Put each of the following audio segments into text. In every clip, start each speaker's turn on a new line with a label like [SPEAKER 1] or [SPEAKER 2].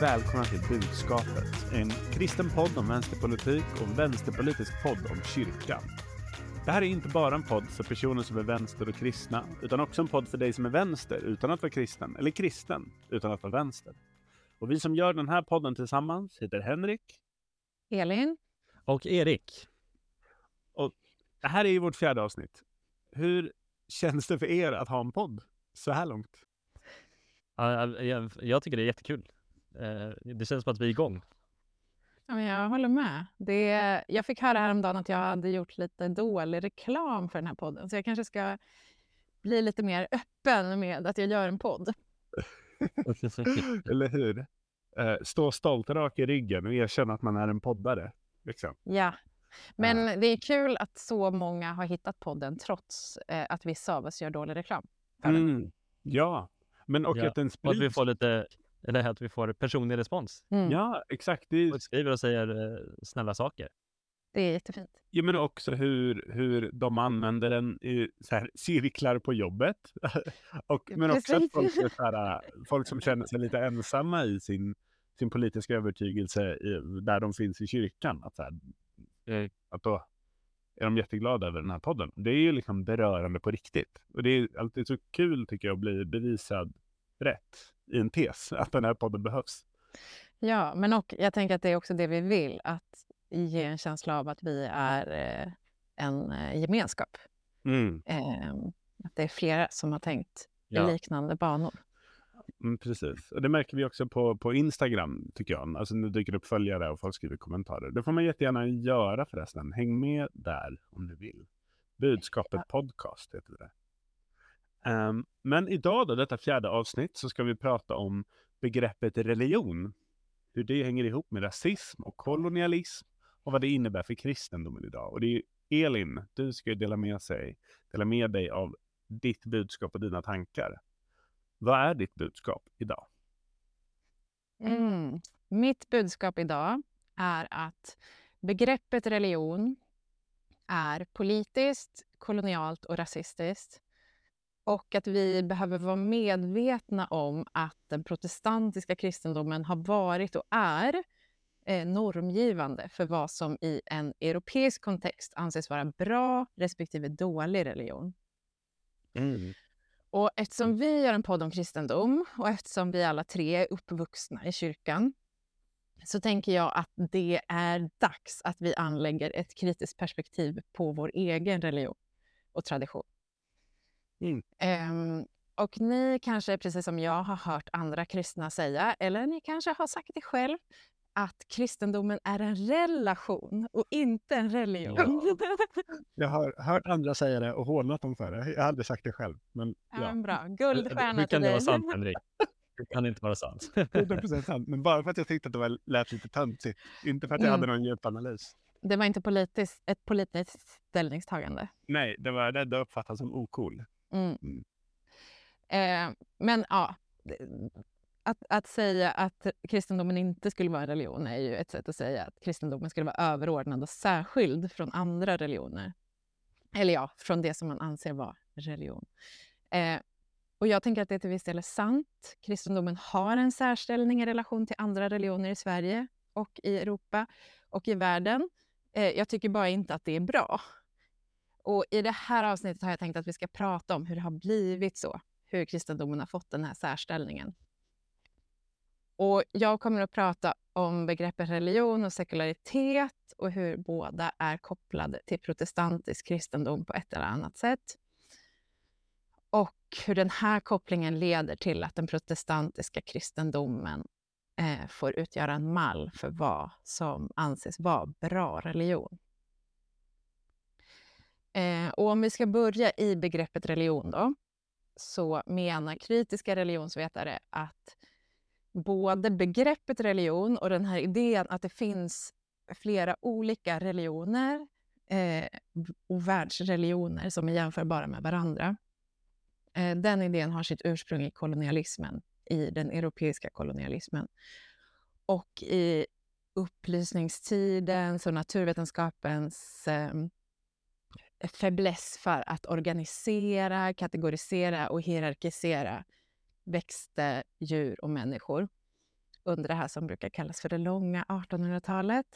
[SPEAKER 1] välkomna till Budskapet. En kristen podd om vänsterpolitik och en vänsterpolitisk podd om kyrkan. Det här är inte bara en podd för personer som är vänster och kristna, utan också en podd för dig som är vänster utan att vara kristen, eller kristen utan att vara vänster. Och vi som gör den här podden tillsammans heter Henrik.
[SPEAKER 2] Elin?
[SPEAKER 3] Och Erik.
[SPEAKER 1] Och det här är ju vårt fjärde avsnitt. Hur känns det för er att ha en podd så här långt?
[SPEAKER 3] Ja, Jag, jag tycker det är jättekul. Eh, Det känns som att vi är igång.
[SPEAKER 2] Ja, men jag håller med. Det, jag fick höra häromdagen att jag hade gjort lite dålig reklam för den här podden. Så jag kanske ska bli lite mer öppen med att jag gör en podd.
[SPEAKER 1] Eller hur? Eh, stå stolt rak i ryggen och erkänna att man är en poddare. Liksom.
[SPEAKER 2] Ja. Men det är kul att så många har hittat podden trots eh, att vissa av oss gör dålig reklam. för den.
[SPEAKER 1] Mm. Ja, men och
[SPEAKER 3] Ja,
[SPEAKER 1] att den
[SPEAKER 3] Och att
[SPEAKER 1] sprids.
[SPEAKER 3] vi får lite, eller att vi får personlig respons.
[SPEAKER 2] Mm.
[SPEAKER 1] Ja, exakt. Det är,
[SPEAKER 3] Och skriver och säger eh, snälla saker.
[SPEAKER 2] Det är jättefint.
[SPEAKER 1] ja, men också hur, hur de använder den i så här, cirklar på jobbet. och, men också att folk, är så här, folk som känner sig lite ensamma i sin, sin politiska övertygelse i, där de finns i kyrkan. Att, så här,
[SPEAKER 3] Eh,
[SPEAKER 1] att då är de jätteglada över den här podden. Det är ju liksom berörande på riktigt. Och det är alltid så kul tycker jag att bli bevisad rätt i en tes, att den här podden behövs.
[SPEAKER 2] Ja, men och jag tänker att det är också det vi vill. Att ge en känsla av att vi är eh, en eh, gemenskap.
[SPEAKER 1] Mm,
[SPEAKER 2] Eh, att det är flera som har tänkt
[SPEAKER 3] Ja.
[SPEAKER 2] i liknande banor.
[SPEAKER 1] mm, precis. Och det märker vi också på, på Instagram, tycker jag. Alltså nu dyker det upp följare och folk skriver kommentarer. Det får man jättegärna göra förresten. Häng med där om du vill. Budskapet podcast heter det. Um, men idag då, detta fjärde avsnitt, så ska vi prata om begreppet religion. Hur det hänger ihop med rasism och kolonialism och vad det innebär för kristendomen idag. Och det är Elin, du ska ju dela med, sig, dela med dig av ditt budskap och dina tankar. Vad är ditt budskap idag?
[SPEAKER 2] Mm. Mitt budskap idag är att begreppet religion är politiskt, kolonialt och rasistiskt. Och att vi behöver vara medvetna om att den protestantiska kristendomen har varit och är eh, normgivande för vad som i en europeisk kontext anses vara bra respektive dålig religion. Och eftersom vi gör en podd om kristendom och eftersom vi alla tre är uppvuxna i kyrkan så tänker jag att det är dags att vi anlägger ett kritiskt perspektiv på vår egen religion och tradition.
[SPEAKER 1] Mm.
[SPEAKER 2] Ehm, och ni kanske, precis som jag, har hört andra kristna säga, eller ni kanske har sagt det själv, att kristendomen är en relation och inte en religion.
[SPEAKER 1] Jag har hört andra säga det och hånat dem för det. Jag har aldrig sagt det själv. Men
[SPEAKER 2] Ja,
[SPEAKER 1] ja,
[SPEAKER 2] bra.
[SPEAKER 3] Hur
[SPEAKER 2] Guldstjärna
[SPEAKER 3] kan
[SPEAKER 2] till
[SPEAKER 3] det vara
[SPEAKER 2] dig.
[SPEAKER 3] sant, Henrik? Det kan inte vara sant.
[SPEAKER 1] 100% sant. Men bara för att jag tyckte att det var, lät lite töntigt. Inte för att jag
[SPEAKER 2] Mm.
[SPEAKER 1] hade någon djup analys.
[SPEAKER 2] Det var inte politiskt, ett politiskt ställningstagande.
[SPEAKER 1] Nej, det var rädd att uppfattas som ocool.
[SPEAKER 2] Mm.
[SPEAKER 1] Mm.
[SPEAKER 2] Eh, men ja, att, att säga att kristendomen inte skulle vara en religion är ju ett sätt att säga att kristendomen skulle vara överordnad och särskild från andra religioner. Eller ja, från det som man anser vara religion. Eh, och jag tänker att det till viss del är sant. Kristendomen har en särställning i relation till andra religioner i Sverige och i Europa och i världen. Eh, jag tycker bara inte att det är bra. Och i det här avsnittet har jag tänkt att vi ska prata om hur det har blivit så. Hur kristendomen har fått den här särställningen. Och jag kommer att prata om begreppet religion och sekularitet och hur båda är kopplade till protestantisk kristendom på ett eller annat sätt. Och hur den här kopplingen leder till att den protestantiska kristendomen eh, får utgöra en mall för vad som anses vara bra religion. Eh, och om vi ska börja i begreppet religion då, så menar kritiska religionsvetare att både begreppet religion och den här idén att det finns flera olika religioner eh, och världsreligioner som är jämförbara med varandra. Eh, den idén har sitt ursprung i kolonialismen, i den europeiska kolonialismen. Och i upplysningstidens och naturvetenskapens eh, fäbless för att organisera, kategorisera och hierarkisera växter, djur och människor under det här som brukar kallas för det långa 1800-talet.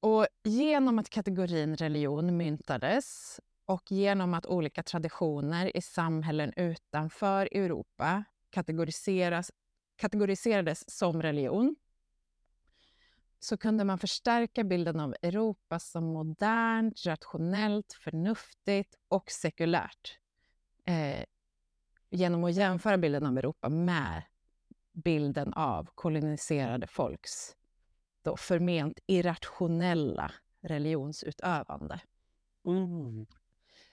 [SPEAKER 2] Och genom att kategorin religion myntades och genom att olika traditioner i samhällen utanför Europa kategoriseras, kategoriserades som religion så kunde man förstärka bilden av Europa som modernt, rationellt, förnuftigt och sekulärt eh, genom att jämföra bilden av Europa med bilden av koloniserade folks då förment irrationella religionsutövande.
[SPEAKER 3] Mm.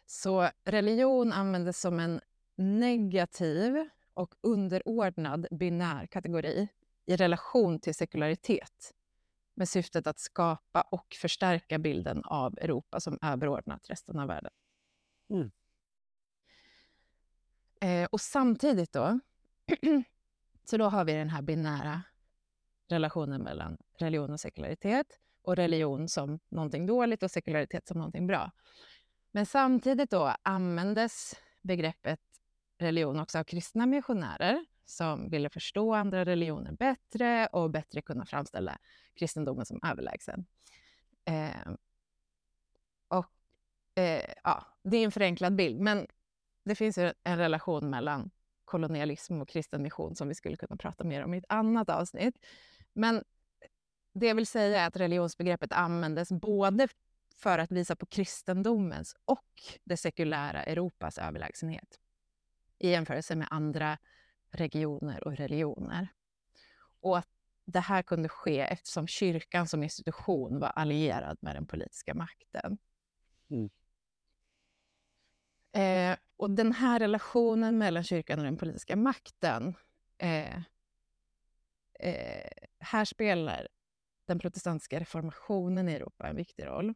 [SPEAKER 2] Så religion användes som en negativ och underordnad binär kategori i relation till sekularitet med syftet att skapa och förstärka bilden av Europa som överordnat resten av världen.
[SPEAKER 3] Mm.
[SPEAKER 2] Eh, och samtidigt då, så då har vi den här binära relationen mellan religion och sekularitet och religion som någonting dåligt och sekularitet som någonting bra. Men samtidigt då användes begreppet religion också av kristna missionärer som ville förstå andra religioner bättre och bättre kunna framställa kristendomen som överlägsen. Eh, och eh, ja, Det är en förenklad bild, men det finns ju en relation mellan kolonialism och kristen mission som vi skulle kunna prata mer om i ett annat avsnitt. Men det jag vill säga är att religionsbegreppet användes både för att visa på kristendomens och det sekulära Europas överlägsenhet i jämförelse med andra regioner och religioner. Och att det här kunde ske eftersom kyrkan som institution var allierad med den politiska makten.
[SPEAKER 3] Mm.
[SPEAKER 2] Eh, och den här relationen mellan kyrkan och den politiska makten eh, eh, här spelar den protestantiska reformationen i Europa en viktig roll.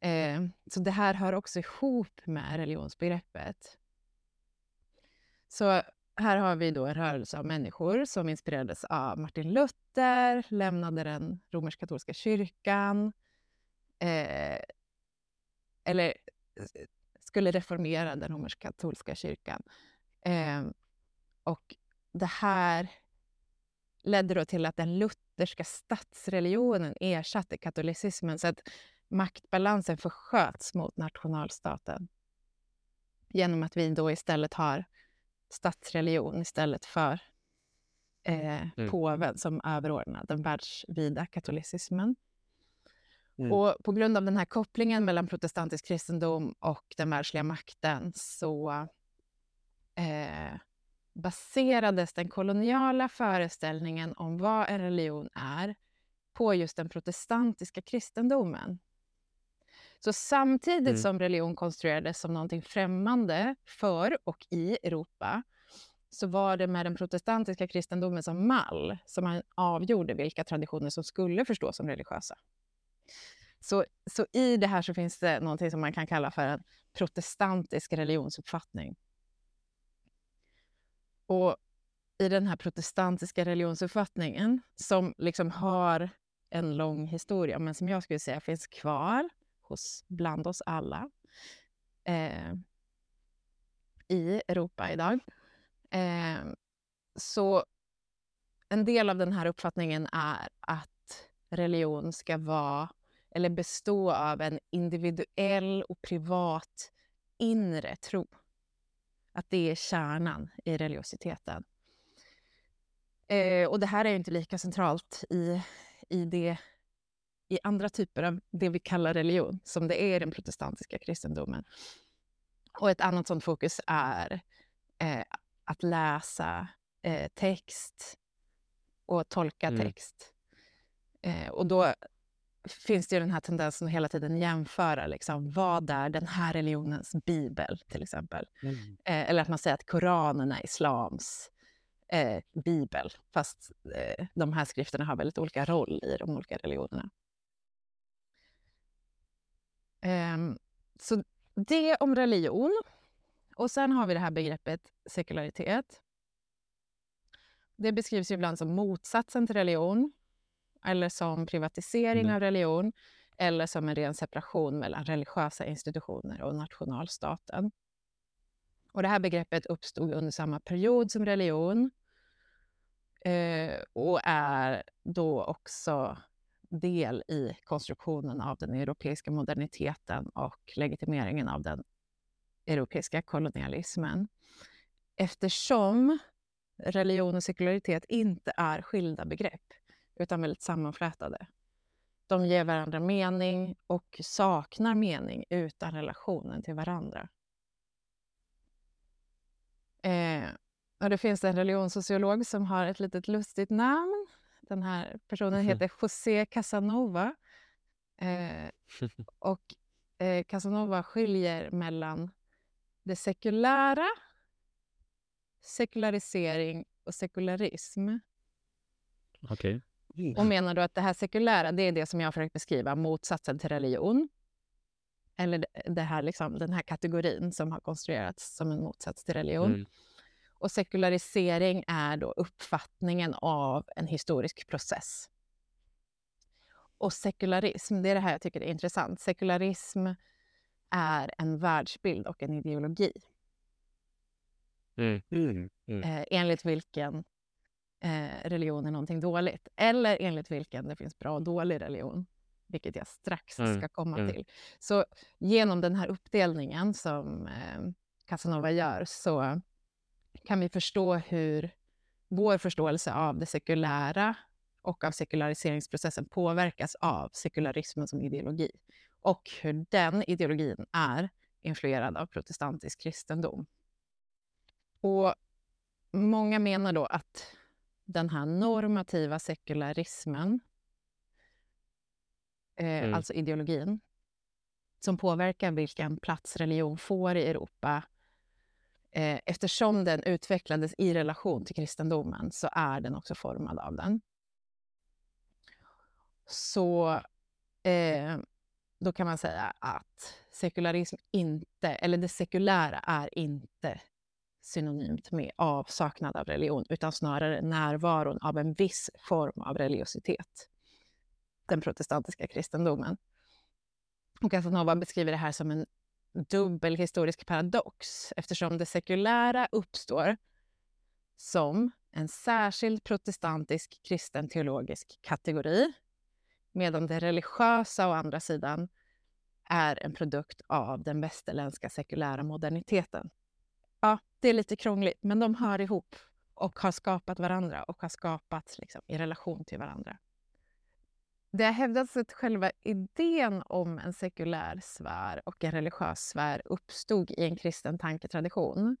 [SPEAKER 2] Eh, så det här hör också ihop med religionsbegreppet. Så här har vi då en rörelse av människor som inspirerades av Martin Luther, lämnade den romersk-katolska kyrkan, eh, eller skulle reformera den romersk-katolska kyrkan. Eh, och det här ledde då till att den lutherska statsreligionen ersatte katolicismen så att maktbalansen försköts mot nationalstaten genom att vi då istället har statsreligion istället för eh,
[SPEAKER 3] Mm.
[SPEAKER 2] påven som överordnad den världsvida katolicismen.
[SPEAKER 3] Mm.
[SPEAKER 2] Och på grund av den här kopplingen mellan protestantisk kristendom och den världsliga makten så eh, baserades den koloniala föreställningen om vad en religion är på just den protestantiska kristendomen. Så samtidigt
[SPEAKER 3] Mm.
[SPEAKER 2] som religion konstruerades som någonting främmande för och i Europa så var det med den protestantiska kristendomen som mall som man avgjorde vilka traditioner som skulle förstås som religiösa. Så, så i det här så finns det någonting som man kan kalla för en protestantisk religionsuppfattning. Och i den här protestantiska religionsuppfattningen som liksom har en lång historia, men som jag skulle säga finns kvar hos, bland oss alla eh, i Europa idag. Eh, så en del av den här uppfattningen är att religion ska vara eller bestå av en individuell och privat inre tro. Att det är kärnan i religiositeten. Eh, och det här är ju inte lika centralt i, i, det, i andra typer av det vi kallar religion, som det är i den protestantiska kristendomen. Och ett annat sånt fokus är eh, att läsa eh, text och tolka
[SPEAKER 3] Mm.
[SPEAKER 2] text. Eh, och då finns det ju den här tendensen att hela tiden jämföra liksom, vad är den här religionens bibel, till exempel.
[SPEAKER 3] Mm.
[SPEAKER 2] Eh, eller att man säger att Koranen är islams eh, bibel, fast eh, de här skrifterna har väldigt olika roll i de olika religionerna. Ehm, så det om religion. Och sen har vi det här begreppet sekularitet. Det beskrivs ibland som motsatsen till religion eller som privatisering
[SPEAKER 3] Mm.
[SPEAKER 2] av religion eller som en ren separation mellan religiösa institutioner och nationalstaten. Och det här begreppet uppstod under samma period som religion eh, och är då också del i konstruktionen av den europeiska moderniteten och legitimeringen av den europeiska kolonialismen. Eftersom religion och sekularitet inte är skilda begrepp utan väldigt sammanflätade. De ger varandra mening och saknar mening utan relationen till varandra. Eh, och det finns en religionssociolog som har ett litet lustigt namn. Den här personen heter José Casanova. Eh, och eh, Casanova skiljer mellan det sekulära, sekularisering och sekularism.
[SPEAKER 3] Okej.
[SPEAKER 2] Och menar då att det här sekulära, det är det som jag har försökt beskriva, motsatsen till religion. Eller det här, liksom, den här kategorin som har konstruerats som en motsats till religion.
[SPEAKER 3] Mm.
[SPEAKER 2] Och sekularisering är då uppfattningen av en historisk process. Och sekularism, det är det här jag tycker är intressant. Sekularism är en världsbild och en ideologi
[SPEAKER 3] Mm.
[SPEAKER 1] Mm.
[SPEAKER 2] eh, enligt vilken eh, religion är någonting dåligt. Eller enligt vilken det finns bra och dålig religion. Vilket jag strax
[SPEAKER 3] Mm,
[SPEAKER 2] ska komma
[SPEAKER 3] mm.
[SPEAKER 2] till. Så genom den här uppdelningen som eh, Casanova gör så kan vi förstå hur vår förståelse av det sekulära och av sekulariseringsprocessen påverkas av sekularismen som ideologi. Och hur den ideologin är influerad av protestantisk kristendom. Och många menar då att den här normativa sekularismen, eh,
[SPEAKER 3] Mm.
[SPEAKER 2] alltså ideologin, som påverkar vilken plats religion får i Europa, eh, eftersom den utvecklades i relation till kristendomen så är den också formad av den. Så eh, då kan man säga att sekularism inte, eller det sekulära är inte synonymt med avsaknad av religion, utan snarare närvaron av en viss form av religiositet. Den protestantiska kristendomen. Och Casanova beskriver det här som en dubbel historisk paradox eftersom det sekulära uppstår som en särskild protestantisk kristen teologisk kategori medan det religiösa å andra sidan är en produkt av den västerländska sekulära moderniteten. Ja, det är lite krångligt, men de hör ihop och har skapat varandra och har skapats liksom, i relation till varandra. Det har hävdats att själva idén om en sekulär sfär och en religiös sfär uppstod i en kristen tanketradition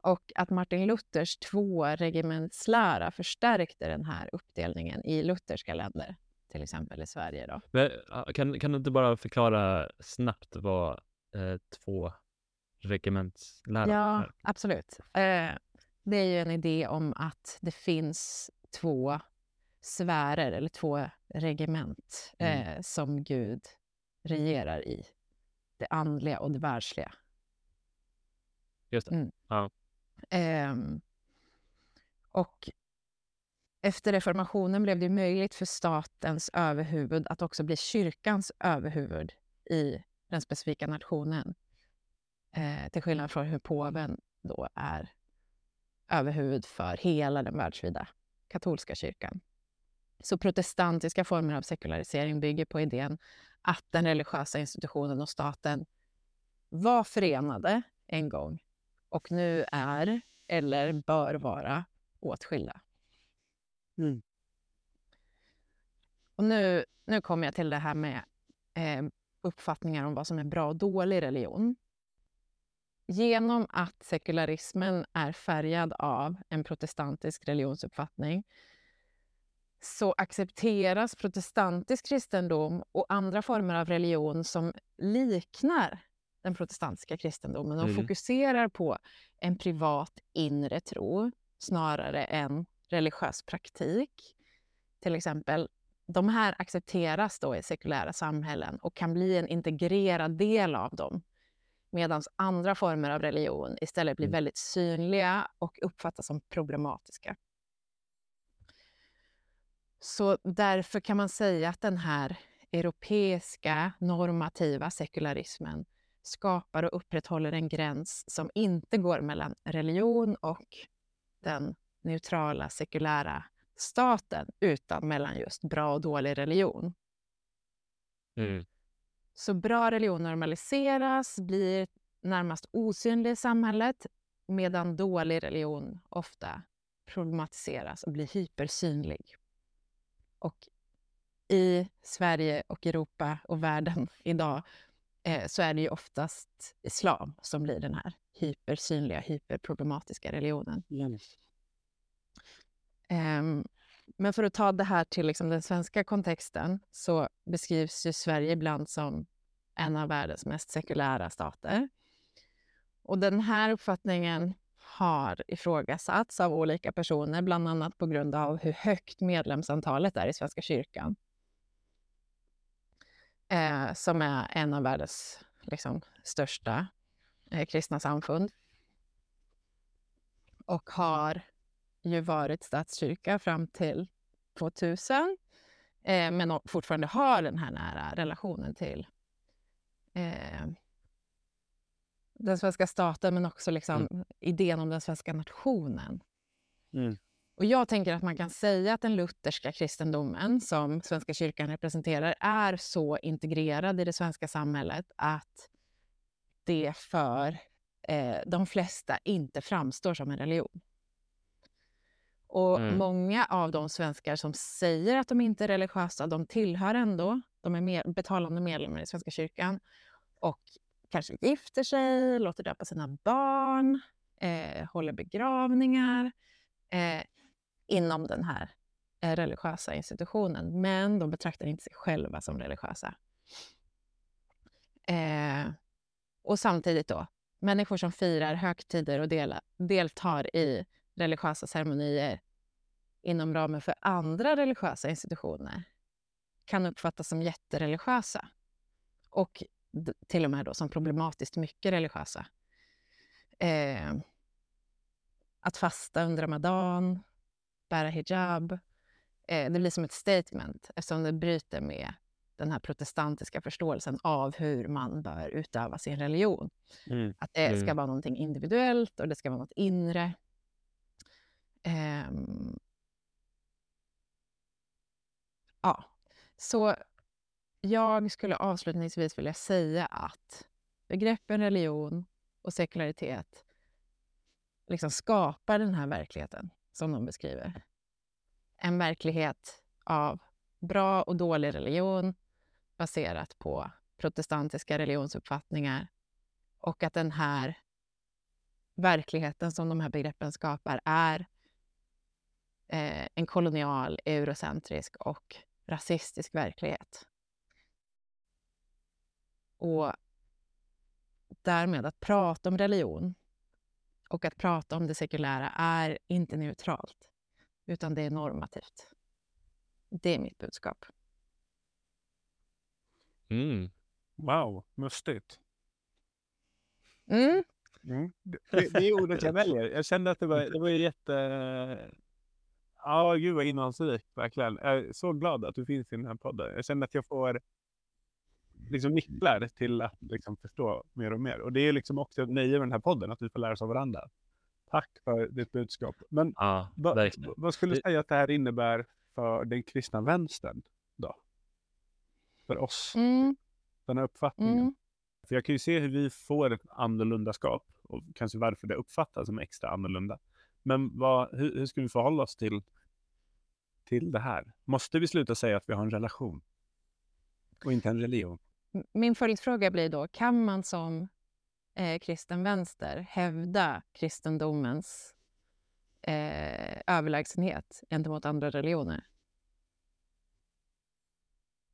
[SPEAKER 2] och att Martin Luthers tvåregimentslära förstärkte den här uppdelningen i lutherska länder, till exempel i Sverige. Då.
[SPEAKER 3] Men, kan, kan du inte bara förklara snabbt vad eh, två regementslära
[SPEAKER 2] Ja,
[SPEAKER 3] är?
[SPEAKER 2] absolut. Eh, det är ju en idé om att det finns två sfärer eller två regement
[SPEAKER 3] Mm.
[SPEAKER 2] eh, som Gud regerar i. Det andliga och det världsliga.
[SPEAKER 3] Just det.
[SPEAKER 2] Mm.
[SPEAKER 3] Ja.
[SPEAKER 2] Ehm, och efter reformationen blev det möjligt för statens överhuvud att också bli kyrkans överhuvud i den specifika nationen. Eh, till skillnad från hur påven då är överhuvud för hela den världsvida katolska kyrkan. Så protestantiska former av sekularisering bygger på idén att den religiösa institutionen och staten var förenade en gång och nu är, eller bör vara, åtskilda.
[SPEAKER 1] Mm.
[SPEAKER 2] Och nu, nu kommer jag till det här med eh, uppfattningar om vad som är bra och dålig religion. Genom att sekularismen är färgad av en protestantisk religionsuppfattning så accepteras protestantisk kristendom och andra former av religion som liknar den protestantiska kristendomen och
[SPEAKER 3] Mm.
[SPEAKER 2] fokuserar på en privat inre tro snarare än religiös praktik. Till exempel, de här accepteras då i sekulära samhällen och kan bli en integrerad del av dem. Medan andra former av religion istället blir
[SPEAKER 3] Mm.
[SPEAKER 2] väldigt synliga och uppfattas som problematiska. Så därför kan man säga att den här europeiska normativa sekularismen skapar och upprätthåller en gräns som inte går mellan religion och den neutrala sekulära staten utan mellan just bra och dålig religion.
[SPEAKER 3] Mm.
[SPEAKER 2] Så bra religion normaliseras, blir närmast osynlig i samhället medan dålig religion ofta problematiseras och blir hypersynlig. Och i Sverige och Europa och världen idag eh, så är det ju oftast islam som blir den här hypersynliga, hyperproblematiska religionen. Ehm, men för att ta det här till liksom den svenska kontexten så beskrivs ju Sverige ibland som en av världens mest sekulära stater. Och den här uppfattningen har ifrågasatts av olika personer, bland annat på grund av hur högt medlemsantalet är i Svenska kyrkan. Eh, som är en av världens liksom, största eh, kristna samfund. Och har ju varit statskyrka fram till 2000 eh, men fortfarande har den här nära relationen till eh, den svenska staten men också liksom
[SPEAKER 3] Mm.
[SPEAKER 2] idén om den svenska nationen.
[SPEAKER 1] Mm.
[SPEAKER 2] Och jag tänker att man kan säga att den lutherska kristendomen som Svenska kyrkan representerar är så integrerad i det svenska samhället att det för eh, de flesta inte framstår som en religion. Och
[SPEAKER 3] Mm.
[SPEAKER 2] många av de svenskar som säger att de inte är religiösa, de tillhör ändå, de är med, betalande medlemmar i Svenska kyrkan och kanske gifter sig, låter döpa sina barn, eh, håller begravningar eh, inom den här eh, religiösa institutionen. Men de betraktar inte sig själva som religiösa. Eh, och samtidigt då, människor som firar högtider och dela, deltar i religiösa ceremonier inom ramen för andra religiösa institutioner kan uppfattas som jättereligiösa och till och med då som problematiskt mycket religiösa. Eh, att fasta under ramadan, bära hijab, eh, det blir som ett statement eftersom det bryter med den här protestantiska förståelsen av hur man bör utöva sin religion.
[SPEAKER 1] Mm.
[SPEAKER 2] Att det ska
[SPEAKER 3] Mm.
[SPEAKER 2] vara någonting individuellt och det ska vara något inre. Ehm. ja, så jag skulle avslutningsvis vilja säga att begreppen religion och sekularitet liksom skapar den här verkligheten som de beskriver. En verklighet av bra och dålig religion baserat på protestantiska religionsuppfattningar och att den här verkligheten som de här begreppen skapar är eh, en kolonial, eurocentrisk och rasistisk verklighet. Och därmed att prata om religion och att prata om det sekulära är inte neutralt, utan det är normativt. Det är mitt budskap.
[SPEAKER 3] Mm.
[SPEAKER 1] Wow, mustigt.
[SPEAKER 2] Mm.
[SPEAKER 1] Mm. Det, det det är ordet jag väljer. Jag kände att det var, det var ju jätte... Ja, gud vad innehållsrikt verkligen. Jag är så glad att du finns i den här podden. Jag känner att jag får liksom nycklar till att liksom förstå mer och mer. Och det är liksom också ett nöje med den här podden, att vi får lära oss av varandra. Tack för ditt budskap. Men
[SPEAKER 3] Ja,
[SPEAKER 1] va,
[SPEAKER 3] verkligen.
[SPEAKER 1] vad skulle du säga att det här innebär för den kristna vänstern då? För oss,
[SPEAKER 2] Mm.
[SPEAKER 1] den här uppfattningen.
[SPEAKER 2] Mm.
[SPEAKER 1] För jag kan ju se hur vi får ett annorlundaskap och kanske varför det uppfattas som extra annorlunda. Men vad, hur, hur ska vi förhålla oss till, till det här? Måste vi sluta säga att vi har en relation? Och inte en religion?
[SPEAKER 2] Min följdfråga blir då, kan man som eh, kristen vänster hävda kristendomens eh, överlägsenhet gentemot andra religioner?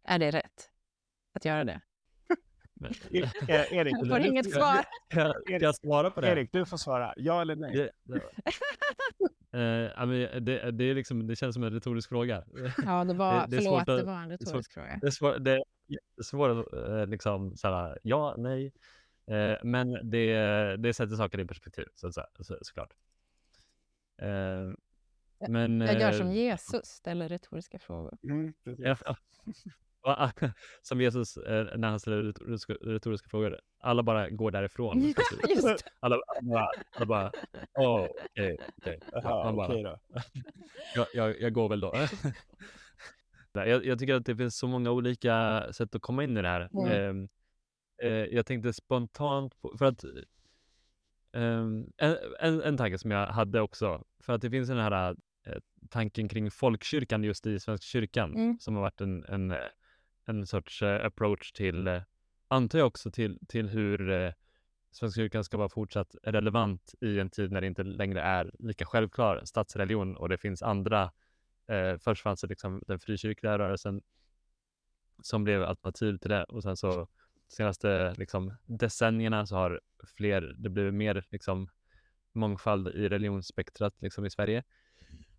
[SPEAKER 2] Är det rätt att göra det?
[SPEAKER 3] Men-
[SPEAKER 1] E- Erik,
[SPEAKER 2] Jag får inget svar.
[SPEAKER 3] Jag, kan jag svara på det?
[SPEAKER 1] Erik, du får svara. Ja eller nej?
[SPEAKER 3] Det, det, Eh, men det, det, är liksom, det känns som en retorisk fråga.
[SPEAKER 2] Ja, det var,
[SPEAKER 3] Det- det är
[SPEAKER 2] förlåt,
[SPEAKER 3] svårt att-
[SPEAKER 2] det var en
[SPEAKER 3] det
[SPEAKER 2] retorisk fråga.
[SPEAKER 3] Det är svårt, det är jättesvårt att eh, liksom såhär, ja, nej. Eh, men det, det sätter saker i perspektiv, så säga, så, såklart. Eh, men,
[SPEAKER 2] Jag gör
[SPEAKER 3] eh,
[SPEAKER 2] som Jesus, ställer retoriska frågor.
[SPEAKER 1] Mm, precis.
[SPEAKER 3] Ja, ja. Som Jesus eh, när han ställer retoriska, frågor. Alla bara går därifrån.
[SPEAKER 2] Ja, just det.
[SPEAKER 3] Alla, alla bara, alla bara åh, okej, okej. Jag, jag, jag går väl då. Nej, jag, jag tycker att det finns så många olika sätt att komma in i det här.
[SPEAKER 2] Mm.
[SPEAKER 3] Eh, jag tänkte spontant på, för att ehm, en, en, en tanke som jag hade också, för att det finns den här eh, tanken kring folkkyrkan just i Svenska kyrkan
[SPEAKER 2] Mm.
[SPEAKER 3] som har varit en, en, en sorts eh, approach till, eh, antar jag också till, till hur eh, Svenska kyrkan ska vara fortsatt relevant i en tid när det inte längre är lika självklar statsreligion och det finns andra Eh, först fanns det liksom den frikyrkliga rörelsen som blev alternativ till det och sen så senaste liksom, decennierna så har fler, det blivit mer liksom, mångfald i religionsspektrat liksom, i Sverige.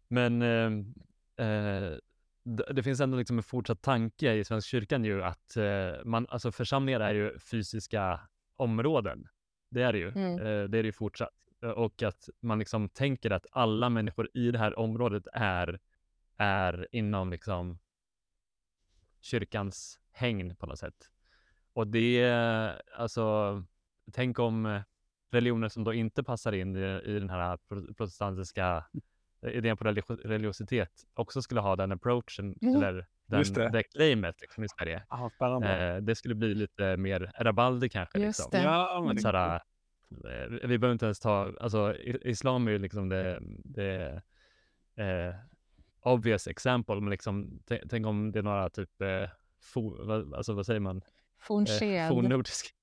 [SPEAKER 3] Men eh, eh, det, finns ändå liksom en fortsatt tanke i Svenska kyrkan ju att eh, man, alltså församlingar är ju fysiska områden. Det är det ju.
[SPEAKER 2] Mm.
[SPEAKER 3] Eh, det är det ju fortsatt. Eh, Och att man liksom tänker att alla människor i det här området är är inom liksom kyrkans hägn på något sätt. Och det, alltså, tänk om religioner som då inte passar in i, i den här pro- protestantiska idén på religi- religiositet också skulle ha den approachen
[SPEAKER 2] Mm.
[SPEAKER 3] eller den,
[SPEAKER 1] Just det.
[SPEAKER 3] det claimet liksom, i Sverige.
[SPEAKER 1] Spännande.
[SPEAKER 3] Eh, det skulle bli lite mer rabalder kanske.
[SPEAKER 2] Just
[SPEAKER 3] liksom.
[SPEAKER 2] det.
[SPEAKER 1] Ja, men det-
[SPEAKER 3] såhär, eh, vi behöver inte ens ta, alltså islam är ju liksom det, det eh, obvious example, men liksom tänk, om det är några typ, eh, for, vad, alltså vad säger man? Eh,
[SPEAKER 2] Fornsked.
[SPEAKER 3] fornnordisk,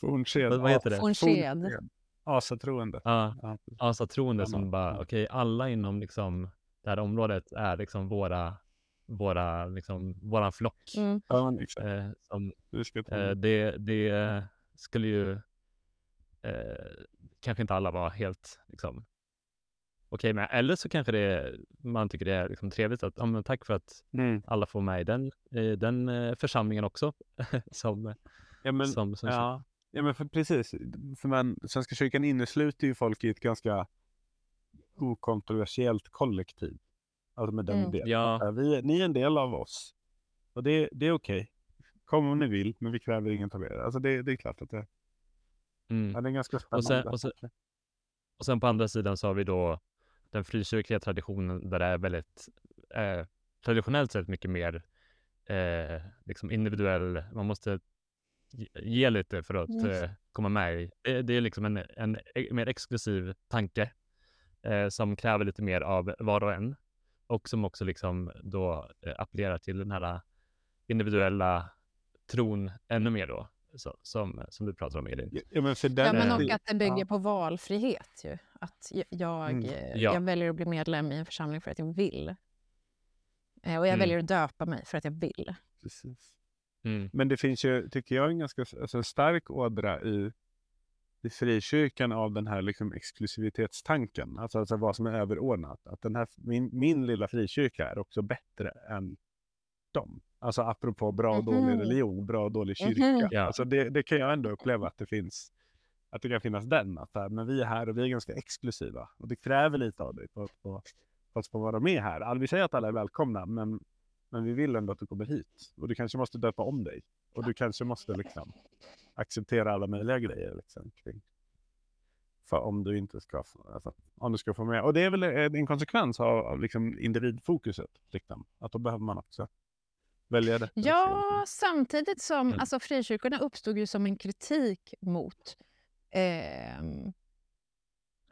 [SPEAKER 1] Fornsked.
[SPEAKER 3] vad, vad heter det?
[SPEAKER 2] Fornsked.
[SPEAKER 1] Asatroende.
[SPEAKER 3] Ja, asatroende
[SPEAKER 1] Ja,
[SPEAKER 3] som bara,
[SPEAKER 1] ja.
[SPEAKER 3] okej, alla inom liksom det här området är liksom våra, våra, liksom, våran flock.
[SPEAKER 2] Mm.
[SPEAKER 1] Ja, exakt.
[SPEAKER 3] Eh, som, Eh, det, det skulle ju eh, kanske inte alla vara helt liksom, okej med. Eller så kanske det, man tycker det är liksom trevligt att ja, men tack för att
[SPEAKER 1] mm.
[SPEAKER 3] alla får med i den, i den eh, församlingen också. som,
[SPEAKER 1] ja, men,
[SPEAKER 3] som, som
[SPEAKER 1] ja. Ja, men för, precis. För man, Svenska kyrkan innesluter ju folk i ett ganska okontroversiellt kollektiv. Alltså med den
[SPEAKER 2] Mm.
[SPEAKER 1] idén.
[SPEAKER 3] Ja.
[SPEAKER 1] Att, Vi, ni är en del av oss. Och det, det är okej. Kom om ni vill, men vi kräver inget av er. Alltså det, det är klart att det,
[SPEAKER 3] mm.
[SPEAKER 1] ja, det är ganska
[SPEAKER 3] Och
[SPEAKER 1] spännande.
[SPEAKER 3] sen- och sen- Och sen på andra sidan så har vi då den frikyrkliga traditionen där det är väldigt eh, traditionellt sett mycket mer eh, liksom individuell, man måste ge- lite för att
[SPEAKER 2] Mm.
[SPEAKER 3] eh, komma med i. Det, det är liksom en, en e- mer exklusiv tanke eh, som kräver lite mer av var och en och som också liksom då eh, appellerar till den här individuella tron ännu mer då, så, som, som du pratar om Elin.
[SPEAKER 1] Ja, ja, men för den,
[SPEAKER 2] Ja, men
[SPEAKER 3] Eh,
[SPEAKER 2] och att det bygger
[SPEAKER 1] ja.
[SPEAKER 2] på valfrihet. Ju. Att jag,
[SPEAKER 1] Mm.
[SPEAKER 2] eh,
[SPEAKER 3] Ja.
[SPEAKER 2] jag väljer att bli medlem i en församling för att jag vill. Eh, Och jag
[SPEAKER 3] Mm.
[SPEAKER 2] väljer att döpa mig för att jag vill.
[SPEAKER 1] Precis.
[SPEAKER 3] Mm.
[SPEAKER 1] Men det finns ju, tycker jag, en ganska alltså, en stark ådra i, i frikyrkan av den här liksom, exklusivitetstanken. Alltså, alltså vad som är överordnat. Att den här, min, min lilla frikyrka är också bättre än dem. Alltså apropå bra och dålig
[SPEAKER 2] Mhm.
[SPEAKER 1] religion, bra och dålig
[SPEAKER 2] Mhm.
[SPEAKER 1] kyrka.
[SPEAKER 3] Ja.
[SPEAKER 1] Alltså, det, det kan jag ändå uppleva att det finns. Att det kan finnas den. Att här, men vi är här och vi är ganska exklusiva. Och det kräver lite av dig på att få vara med här. All- Vi säger att alla är välkomna, men men vi vill ändå att du kommer hit. Och du kanske måste döpa om dig. Och du kanske måste liksom acceptera alla möjliga grejer. Liksom, kring. För om du inte ska alltså, om du ska få med. Och det är väl en en konsekvens av, av liksom individfokuset. Liksom. Att då behöver man också välja det.
[SPEAKER 2] Ja, samtidigt som
[SPEAKER 3] Mm.
[SPEAKER 2] alltså, frikyrkorna uppstod ju som en kritik mot ehm,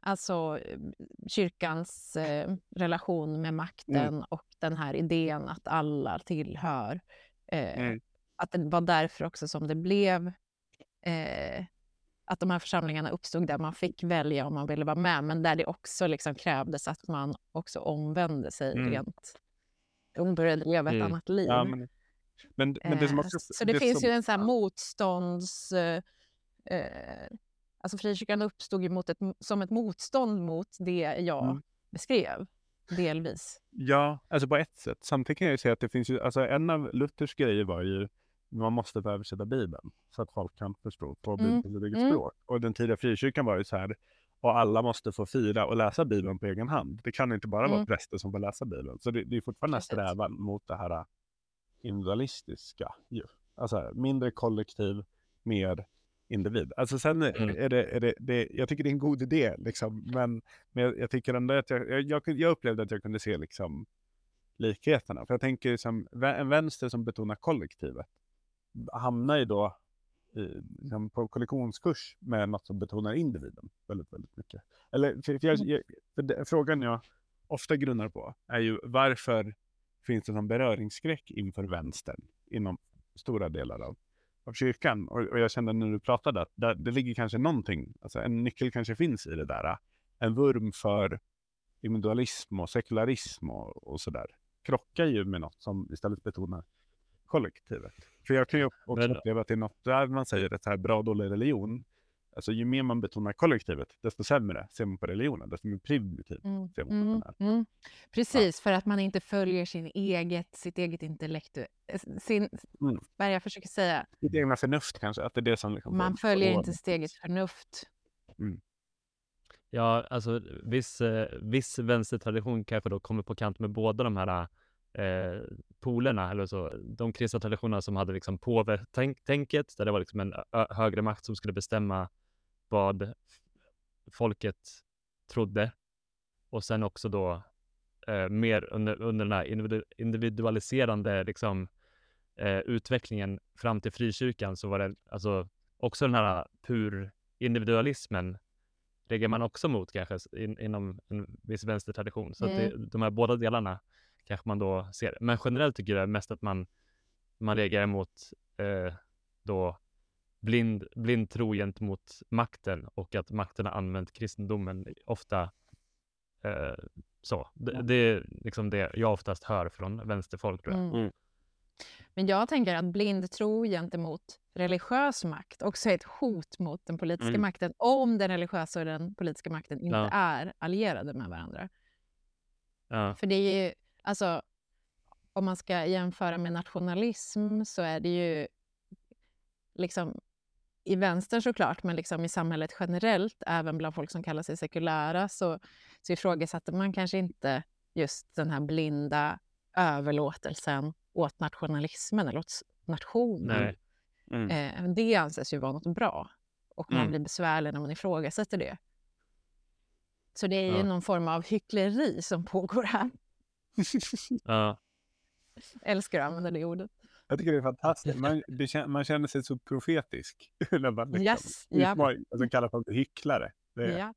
[SPEAKER 2] alltså, kyrkans eh, relation med makten och den här idén att alla tillhör. Eh,
[SPEAKER 1] Mm.
[SPEAKER 2] Att det var därför också som det blev eh, att de här församlingarna uppstod där man fick välja om man ville vara med, men där det också liksom krävdes att man också omvände sig
[SPEAKER 1] Mm.
[SPEAKER 2] rent. De började leva ett
[SPEAKER 3] Mm.
[SPEAKER 2] annat liv.
[SPEAKER 1] Ja, men, men, men det
[SPEAKER 2] Eh,
[SPEAKER 1] också...
[SPEAKER 2] så det, finns
[SPEAKER 1] som-
[SPEAKER 2] ju en sån här motstånds... Eh, eh, alltså frikyrkan uppstod ju mot ett, som ett motstånd mot det jag
[SPEAKER 1] Mm.
[SPEAKER 2] beskrev, delvis.
[SPEAKER 1] Ja, alltså på ett sätt. Samtidigt kan jag ju säga att det finns ju, alltså en av Luthers grejer var ju man måste få översätta Bibeln så att folk kan förstå på
[SPEAKER 2] Mm,
[SPEAKER 1] Bibelns eget
[SPEAKER 2] mm.
[SPEAKER 1] språk. Och den tidiga frikyrkan var ju så här, och alla måste få fira och läsa Bibeln på egen hand. Det kan inte bara vara
[SPEAKER 2] Mm.
[SPEAKER 1] präster som får läsa Bibeln. Så det, det är fortfarande en strävan mot det här individualistiska. Ju. Alltså mindre kollektiv, mer individ. Alltså sen
[SPEAKER 3] Mm.
[SPEAKER 1] är det, är det, det, jag tycker det är en god idé liksom, men, men jag, jag tycker ändå att jag, jag, jag, upplevde att jag kunde se liksom likheterna. För jag tänker som vä- en vänster som betonar kollektivet hamnar ju då i, liksom på kollektionskurs med något som betonar individen väldigt, väldigt mycket. Eller för, för jag, jag, för det, frågan jag ofta grunnar på är ju varför finns det som beröringsskräck inför vänstern inom stora delar av, av kyrkan? Och, och jag kände när du pratade att där, det ligger kanske någonting, alltså en nyckel kanske finns i det där. En vurm för individualism och sekularism och, och sådär krockar ju med något som istället betonar kollektivet. För jag kan ju också uppleva att det är något där man säger att det här är bra och dålig religion. Alltså ju mer man betonar kollektivet, desto sämre ser man på religionen, desto mer primitiv
[SPEAKER 2] Mm.
[SPEAKER 1] ser man på
[SPEAKER 2] Mm.
[SPEAKER 1] den här.
[SPEAKER 2] Mm. Precis, för att man inte följer sin eget, sitt eget intellekt. Sin,
[SPEAKER 1] Mm.
[SPEAKER 2] Vad är det jag försöker säga?
[SPEAKER 1] Sitt egna förnuft kanske, att det är det som liksom
[SPEAKER 2] Man följer inte sitt eget förnuft.
[SPEAKER 3] Ja, alltså viss, eh, viss vänstertradition kanske då kommer på kant med båda de här eh, polerna, eller så, de kristna traditionerna som hade liksom påvetänket, där det var liksom en högre makt som skulle bestämma vad folket trodde. Och sen också då eh, mer under, under den här individu- individualiserande liksom, eh, utvecklingen fram till frikyrkan så var det alltså också den här pur individualismen lägger man också mot kanske in, inom en viss vänstertradition. Så att det, de här båda delarna kanske man då ser. Men generellt tycker jag mest att man, man reagerar mot eh, då blind, blind tro gentemot makten och att makten har använt kristendomen ofta eh, så. Det, det är liksom det jag oftast hör från vänsterfolk tror jag.
[SPEAKER 2] Mm.
[SPEAKER 1] Mm.
[SPEAKER 2] Men jag tänker att blind tro gentemot religiös makt också är ett hot mot den politiska
[SPEAKER 1] Mm.
[SPEAKER 2] makten om den religiösa och den politiska makten inte
[SPEAKER 3] Ja.
[SPEAKER 2] är allierade med varandra.
[SPEAKER 3] Ja.
[SPEAKER 2] För det är ju, alltså, om man ska jämföra med nationalism så är det ju liksom i vänstern såklart, men liksom i samhället generellt, även bland folk som kallar sig sekulära, så, så ifrågasatte man kanske inte just den här blinda överlåtelsen åt nationalismen eller åt nationen.
[SPEAKER 1] Mm.
[SPEAKER 2] Eh, det anses ju vara något bra och man
[SPEAKER 1] Mm.
[SPEAKER 2] blir besvärlig när man ifrågasätter det. Så det är ju
[SPEAKER 3] Ja.
[SPEAKER 2] någon form av hyckleri som pågår här.
[SPEAKER 3] Ja.
[SPEAKER 2] Älskar att använda det ordet.
[SPEAKER 1] Jag tycker det är fantastiskt. Man, det, man känner sig så profetisk. när man liksom
[SPEAKER 2] Yes,
[SPEAKER 1] utmanar- alltså kallar folk för hycklare. Det,
[SPEAKER 2] Ja.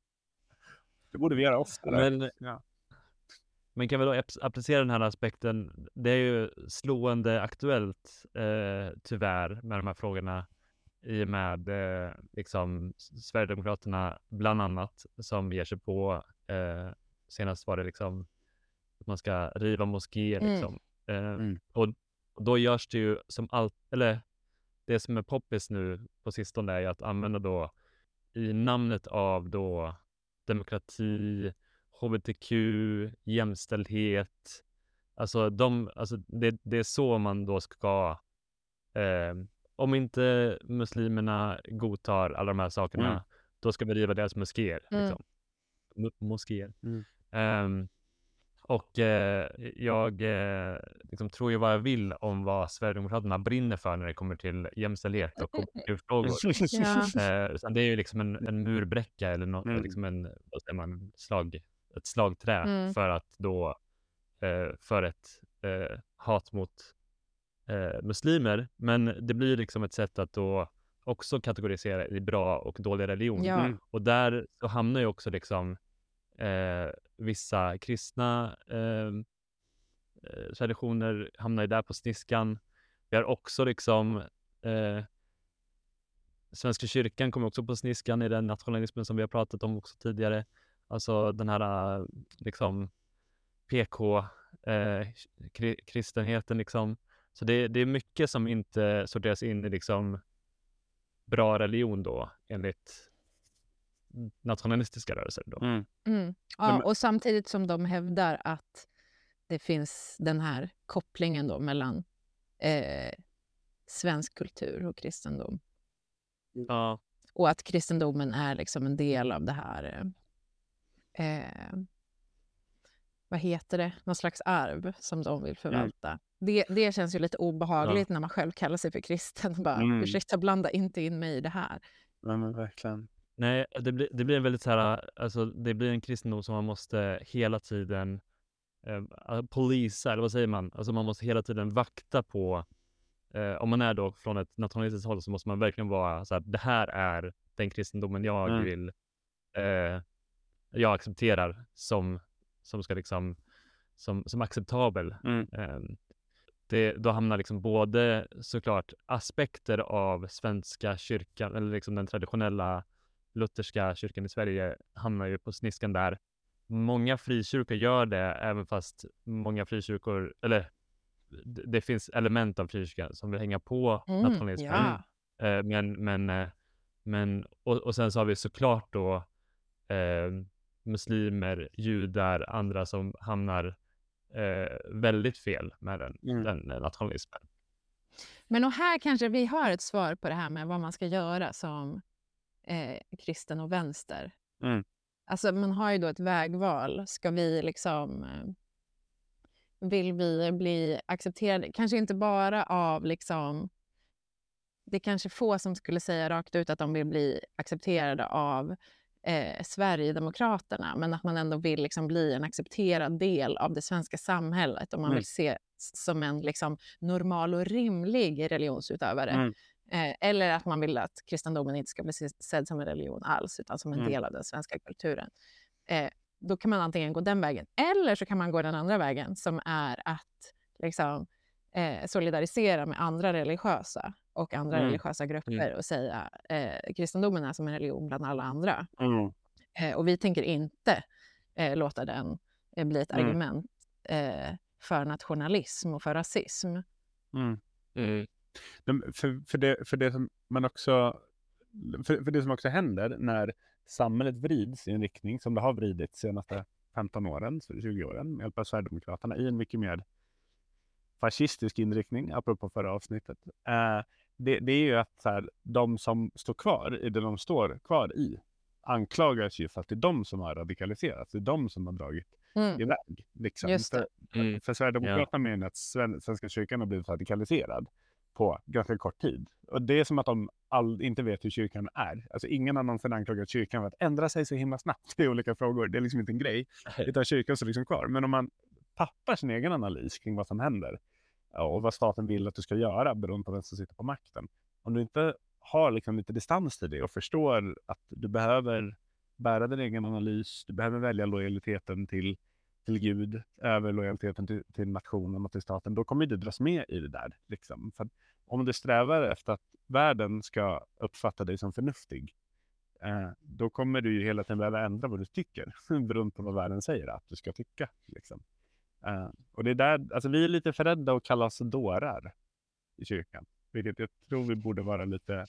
[SPEAKER 1] det borde vi göra oftare.
[SPEAKER 3] Men,
[SPEAKER 1] Ja.
[SPEAKER 3] men kan vi då ap- applicera den här aspekten? Det är ju slående aktuellt eh, tyvärr med de här frågorna i och med eh, liksom Sverigedemokraterna bland annat som ger sig på eh, senast var det liksom att man ska riva moskéer
[SPEAKER 2] Mm.
[SPEAKER 3] liksom. Eh,
[SPEAKER 1] Mm.
[SPEAKER 3] och, och då görs det ju som allt, eller det som är poppis nu på sistone är ju att använda då i namnet av då demokrati, hbtq, jämställdhet. Alltså, de, alltså det, det är så man då ska, eh, om inte muslimerna godtar alla de här sakerna,
[SPEAKER 1] Mm.
[SPEAKER 3] då ska vi riva deras moskéer.
[SPEAKER 2] Mm.
[SPEAKER 3] Liksom. Mo- Moskéer.
[SPEAKER 1] Mm.
[SPEAKER 3] Ehm, och eh, jag eh, liksom tror ju vad jag vill om vad Sverigedemokraterna brinner för när det kommer till jämställdhet och hbtq-frågor.
[SPEAKER 2] Ja.
[SPEAKER 3] Eh, det är ju liksom en, en murbräcka eller något,
[SPEAKER 1] Mm.
[SPEAKER 3] liksom en, vad säger man, slag, ett slagträ
[SPEAKER 2] Mm.
[SPEAKER 3] för att då, eh, för ett eh, hat mot eh, muslimer. Men det blir liksom ett sätt att då också kategorisera i bra och dålig religion.
[SPEAKER 2] Ja.
[SPEAKER 1] Mm.
[SPEAKER 3] Och där så hamnar ju också liksom eh, vissa kristna ehm, eh, traditioner hamnar ju där på sniskan. Vi har också liksom eh, Svenska kyrkan kommer också på sniskan i den nationalismen som vi har pratat om också tidigare. Alltså den här eh, liksom PK eh, kri- kristenheten liksom. Så det, det är mycket som inte sorteras in i liksom bra religion då enligt nationalistiska rörelser då.
[SPEAKER 1] Mm.
[SPEAKER 2] Mm. Ja,
[SPEAKER 1] men-
[SPEAKER 2] och samtidigt som de hävdar att det finns den här kopplingen då mellan eh, svensk kultur och kristendom.
[SPEAKER 3] Ja.
[SPEAKER 2] Och att kristendomen är liksom en del av det här eh, eh, vad heter det, någon slags arv som de vill förvalta. Det, det känns ju lite obehagligt när man själv kallar sig för kristen. Bara,
[SPEAKER 1] Mm.
[SPEAKER 2] Ursäkta, blanda inte in mig i det här.
[SPEAKER 1] Ja, men verkligen.
[SPEAKER 3] Nej, det blir, det blir en väldigt så här, alltså det blir en kristendom som man måste hela tiden eh, polisa, eller vad säger man? Alltså man måste hela tiden vakta på, eh, om man är då från ett nationalistiskt håll så måste man verkligen vara så här, det här är den kristendomen jag
[SPEAKER 1] Mm.
[SPEAKER 3] vill, eh, jag accepterar som, som ska liksom, som, som acceptabel.
[SPEAKER 1] Mm.
[SPEAKER 3] Eh, det, då hamnar liksom både såklart aspekter av svenska kyrkan, eller liksom den traditionella lutherska kyrkan i Sverige hamnar ju på sniskan där. Många frikyrkor gör det, även fast många frikyrkor, eller det, finns element av frikyrkan som vill hänga på
[SPEAKER 2] Mm,
[SPEAKER 3] nationalismen.
[SPEAKER 2] ja.
[SPEAKER 3] Eh, men, men, eh, men och, och sen så har vi såklart då eh, muslimer, judar, andra som hamnar eh, väldigt fel med den,
[SPEAKER 1] Mm.
[SPEAKER 3] den eh, nationalismen.
[SPEAKER 2] Men och här kanske vi har ett svar på det här med vad man ska göra som eh, kristen och vänster.
[SPEAKER 1] Mm.
[SPEAKER 2] Alltså man har ju då ett vägval. Ska vi liksom... Eh, vill vi bli accepterade? Kanske inte bara av liksom... Det är kanske få som skulle säga rakt ut att de vill bli accepterade av eh, Sverigedemokraterna, men att man ändå vill liksom bli en accepterad del av det svenska samhället och man
[SPEAKER 1] Mm.
[SPEAKER 2] vill se som en liksom normal och rimlig religionsutövare.
[SPEAKER 1] Mm.
[SPEAKER 2] Eh, eller att man vill att kristendomen inte ska bli se- sedd som en religion alls, utan som en
[SPEAKER 1] Mm.
[SPEAKER 2] del av den svenska kulturen. Eh, då kan man antingen gå den vägen, eller så kan man gå den andra vägen som är att liksom, eh, solidarisera med andra religiösa och andra
[SPEAKER 1] Mm.
[SPEAKER 2] religiösa grupper och säga eh, kristendomen är som en religion bland alla andra.
[SPEAKER 1] Mm.
[SPEAKER 2] Eh, och vi tänker inte eh, låta den eh, bli ett
[SPEAKER 1] Mm.
[SPEAKER 2] argument eh, för nationalism och för rasism.
[SPEAKER 1] Men För, för, det, för det som man också för, för det som också händer när samhället vrids i en riktning som det har vridits de senaste 15 åren, så 20 åren, med hjälp av Sverigedemokraterna i en mycket mer fascistisk inriktning, apropå förra avsnittet. Eh, det, det är ju att så här, de som står kvar i det de står kvar i anklagas ju för att det är de som har radikaliserats. Det är de som har dragit
[SPEAKER 2] Mm.
[SPEAKER 1] iväg. Liksom.
[SPEAKER 2] Just det.
[SPEAKER 1] För,
[SPEAKER 3] Mm.
[SPEAKER 1] för Sverigedemokraterna menar att Sven- Svenska kyrkan har blivit radikaliserad på ganska kort tid. Och det är som att de all, inte vet hur kyrkan är. Alltså ingen har någonsin anklagat kyrkan för att ändra sig så himla snabbt i olika frågor. Det är liksom inte en grej. Utan kyrkan står liksom kvar. Men om man tappar sin egen analys kring vad som händer och vad staten vill att du ska göra beroende på vem som sitter på makten. Om du inte har liksom lite distans till det och förstår att du behöver bära din egen analys, du behöver välja lojaliteten till, till Gud över lojaliteten till, till nationen och till staten, då kommer du dras med i det där. Liksom. För om du strävar efter att världen ska uppfatta dig som förnuftig, eh, då kommer du ju hela tiden behöva ändra vad du tycker, beroende på vad världen säger att du ska tycka. Liksom. Eh, och det är där, alltså vi är lite för rädda att kalla oss dårar i kyrkan, vilket jag tror vi borde vara lite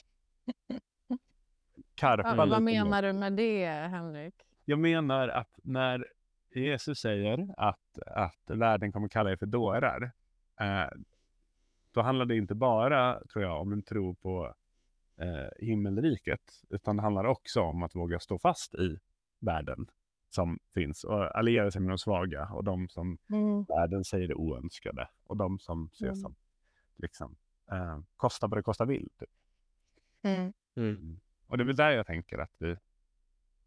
[SPEAKER 1] karpa
[SPEAKER 2] Ja, vad menar du med det, Henrik?
[SPEAKER 1] Jag menar att när Jesus säger att, att världen kommer kalla er för dårar, eh, då handlar det inte bara, tror jag, om en tro på eh, himmelriket, utan det handlar också om att våga stå fast i världen som finns och alliera sig med de svaga och de som
[SPEAKER 2] Mm.
[SPEAKER 1] världen säger är oönskade och de som ses
[SPEAKER 2] Mm.
[SPEAKER 1] som liksom, eh, kosta vad det kosta vill. Typ.
[SPEAKER 2] Mm.
[SPEAKER 3] Mm.
[SPEAKER 1] Och det är väl där jag tänker att vi,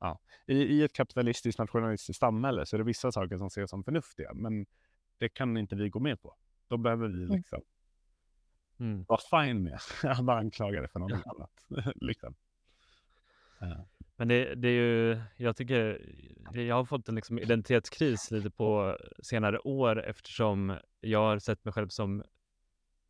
[SPEAKER 1] ja, i, i ett kapitalistiskt nationalistiskt samhälle så är det vissa saker som ses som förnuftiga, men det kan inte vi gå med på. Då behöver vi
[SPEAKER 2] Mm.
[SPEAKER 1] liksom
[SPEAKER 3] Mm.
[SPEAKER 1] vara fine med att vara anklagade för någonting annat. liksom. Eh,
[SPEAKER 3] Men det, det är ju, jag tycker, jag har fått en liksom identitetskris lite på senare år eftersom jag har sett mig själv som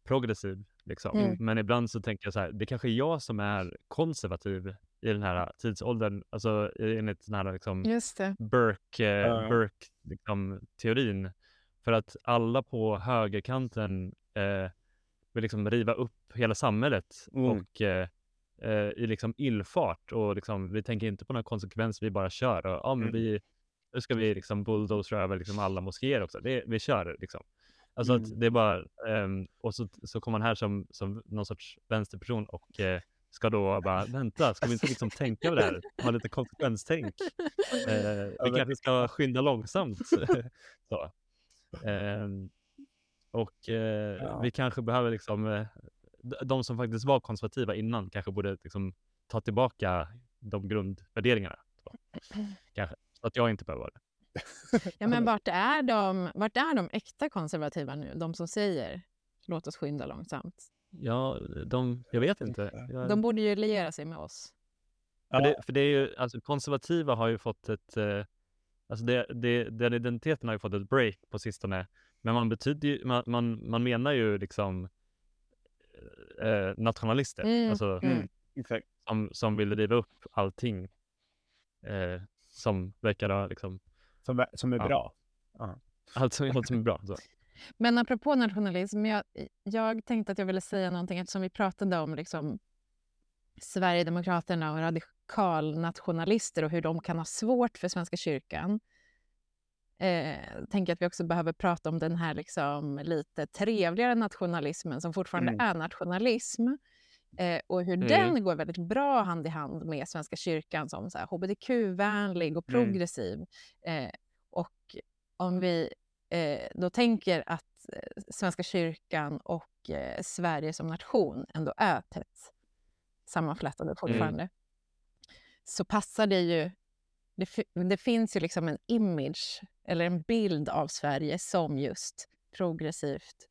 [SPEAKER 3] progressiv. Liksom.
[SPEAKER 2] Mm.
[SPEAKER 3] Men ibland så tänker jag så här, det kanske är jag som är konservativ i den här tidsåldern, alltså enligt den här liksom
[SPEAKER 2] Just det.
[SPEAKER 3] Burke, eh,
[SPEAKER 1] Ja.
[SPEAKER 3] Burke liksom, teorin. För att alla på högerkanten eh, vill liksom riva upp hela samhället
[SPEAKER 1] Mm.
[SPEAKER 3] och eh, eh, i liksom illfart och liksom, vi tänker inte på några konsekvenser, vi bara kör. Och, ja, men
[SPEAKER 1] Mm.
[SPEAKER 3] vi, nu ska vi liksom bulldozera över liksom alla moskéer också. Det, vi kör liksom. Alltså
[SPEAKER 1] Mm.
[SPEAKER 3] att det är bara, ehm, och så, så kommer man här som, som någon sorts vänsterperson och eh, ska då bara, vänta, ska vi inte liksom tänka på det här? Ha lite konsekvenstänk. Eh, vi kanske ska skynda långsamt. så. Eh, och eh,
[SPEAKER 1] Ja.
[SPEAKER 3] vi kanske behöver liksom, de som faktiskt var konservativa innan kanske borde liksom ta tillbaka de grundvärderingarna. Så. Kanske. Så att jag inte behöver vara det.
[SPEAKER 2] Ja, men vart är, de, vart är de äkta konservativa nu? De som säger låt oss skynda långsamt.
[SPEAKER 3] Ja, de, jag vet inte. Jag,
[SPEAKER 2] De borde ju liera sig med oss.
[SPEAKER 3] För, det, för det är ju, alltså konservativa har ju fått ett, eh, alltså det, det, den identiteten har ju fått ett break på sistone. Men man betyder ju, man, man, man menar ju liksom eh, nationalister,
[SPEAKER 2] Mm,
[SPEAKER 3] alltså
[SPEAKER 1] Mm. Exakt.
[SPEAKER 3] som, som vill riva upp allting eh, som verkar ha liksom,
[SPEAKER 1] Som, som är
[SPEAKER 3] Ja.
[SPEAKER 1] bra.
[SPEAKER 3] allt som, allt som är bra. Så.
[SPEAKER 2] Men apropå nationalism, jag, jag tänkte att jag ville säga någonting eftersom vi pratade om liksom, Sverigedemokraterna och radikalnationalister och hur de kan ha svårt för Svenska kyrkan. Eh, tänker att vi också behöver prata om den här liksom, lite trevligare nationalismen som fortfarande
[SPEAKER 1] Mm.
[SPEAKER 2] är nationalism. Eh, och hur
[SPEAKER 3] Mm.
[SPEAKER 2] den går väldigt bra hand i hand med Svenska kyrkan som så här, hbtq-vänlig och
[SPEAKER 1] Mm.
[SPEAKER 2] progressiv. Eh, och om vi eh, då tänker att eh, Svenska kyrkan och eh, Sverige som nation ändå är tätt sammanflätade fortfarande så passar det ju... Det, det finns ju liksom en image eller en bild av Sverige som just progressivt.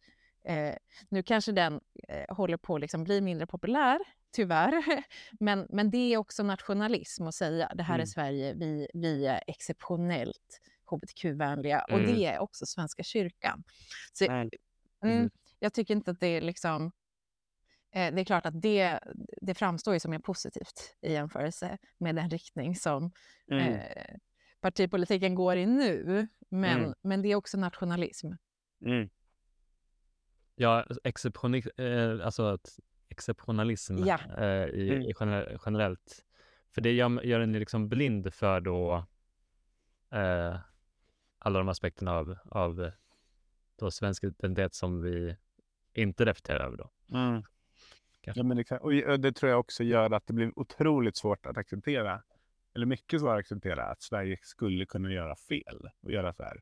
[SPEAKER 2] Eh, nu kanske den eh, håller på att liksom bli mindre populär, tyvärr. Men, men det är också nationalism att säga det här är
[SPEAKER 1] Mm.
[SPEAKER 2] Sverige, vi, vi är exceptionellt hbtq-vänliga. Och
[SPEAKER 3] Mm.
[SPEAKER 2] det är också Svenska kyrkan. Så,
[SPEAKER 1] Mm.
[SPEAKER 2] mm,
[SPEAKER 3] Mm.
[SPEAKER 2] jag tycker inte att det är liksom... Eh, det är klart att det, det framstår ju som mer positivt i jämförelse med den riktning som
[SPEAKER 1] Mm.
[SPEAKER 2] eh, partipolitiken går i nu. Men,
[SPEAKER 1] Mm.
[SPEAKER 2] men det är också nationalism.
[SPEAKER 3] Ja, exceptioni, eh, alltså att exceptionalism
[SPEAKER 2] Ja.
[SPEAKER 3] eh, i,
[SPEAKER 1] Mm.
[SPEAKER 3] i gener, generellt. För det gör, gör en liksom blind för då eh, alla de aspekterna av, av då svensk identitet som vi inte reflekterar över då.
[SPEAKER 1] Mm. Ja, men exakt. Och och det tror jag också gör att det blir otroligt svårt att acceptera, eller mycket svårt att acceptera, att Sverige skulle kunna göra fel och göra så här.